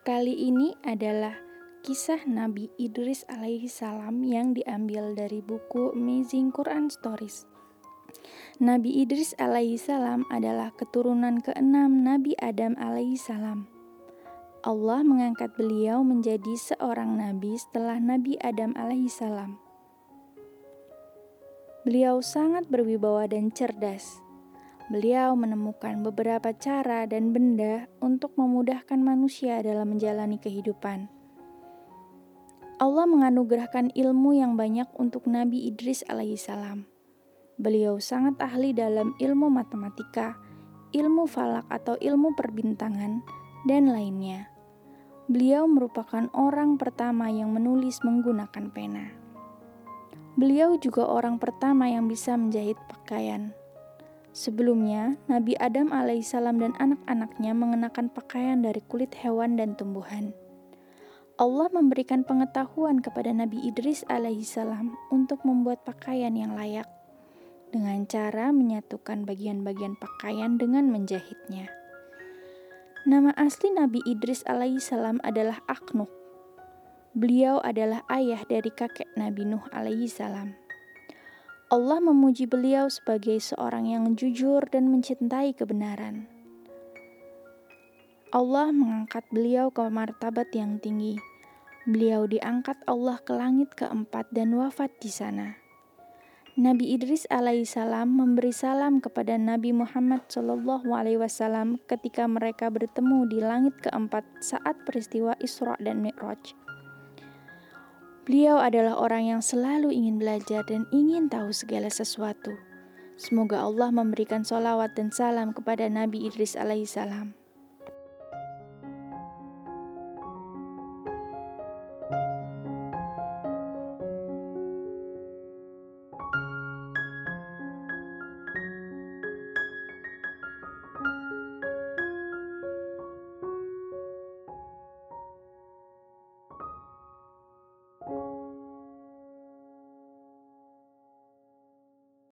Kali ini adalah kisah Nabi Idris alaihi salam yang diambil dari buku Amazing Quran Stories. Nabi Idris alaihi salam adalah keturunan keenam Nabi Adam alaihi salam. Allah mengangkat beliau menjadi seorang nabi setelah Nabi Adam alaihi salam. Beliau sangat berwibawa dan cerdas beliau menemukan beberapa cara dan benda untuk memudahkan manusia dalam menjalani kehidupan. Allah menganugerahkan ilmu yang banyak untuk Nabi Idris alaihissalam. Beliau sangat ahli dalam ilmu matematika, ilmu falak atau ilmu perbintangan, dan lainnya. Beliau merupakan orang pertama yang menulis menggunakan pena. Beliau juga orang pertama yang bisa menjahit pakaian. Sebelumnya, Nabi Adam alaihissalam dan anak-anaknya mengenakan pakaian dari kulit hewan dan tumbuhan. Allah memberikan pengetahuan kepada Nabi Idris alaihissalam untuk membuat pakaian yang layak dengan cara menyatukan bagian-bagian pakaian dengan menjahitnya. Nama asli Nabi Idris alaihissalam adalah Aknuk. Beliau adalah ayah dari kakek Nabi Nuh alaihissalam. Allah memuji beliau sebagai seorang yang jujur dan mencintai kebenaran. Allah mengangkat beliau ke martabat yang tinggi. Beliau diangkat Allah ke langit keempat dan wafat di sana. Nabi Idris alaihissalam memberi salam kepada Nabi Muhammad shallallahu alaihi wasallam ketika mereka bertemu di langit keempat saat peristiwa Isra dan Mi'raj. Beliau adalah orang yang selalu ingin belajar dan ingin tahu segala sesuatu. Semoga Allah memberikan solawat dan salam kepada Nabi Idris alaihissalam.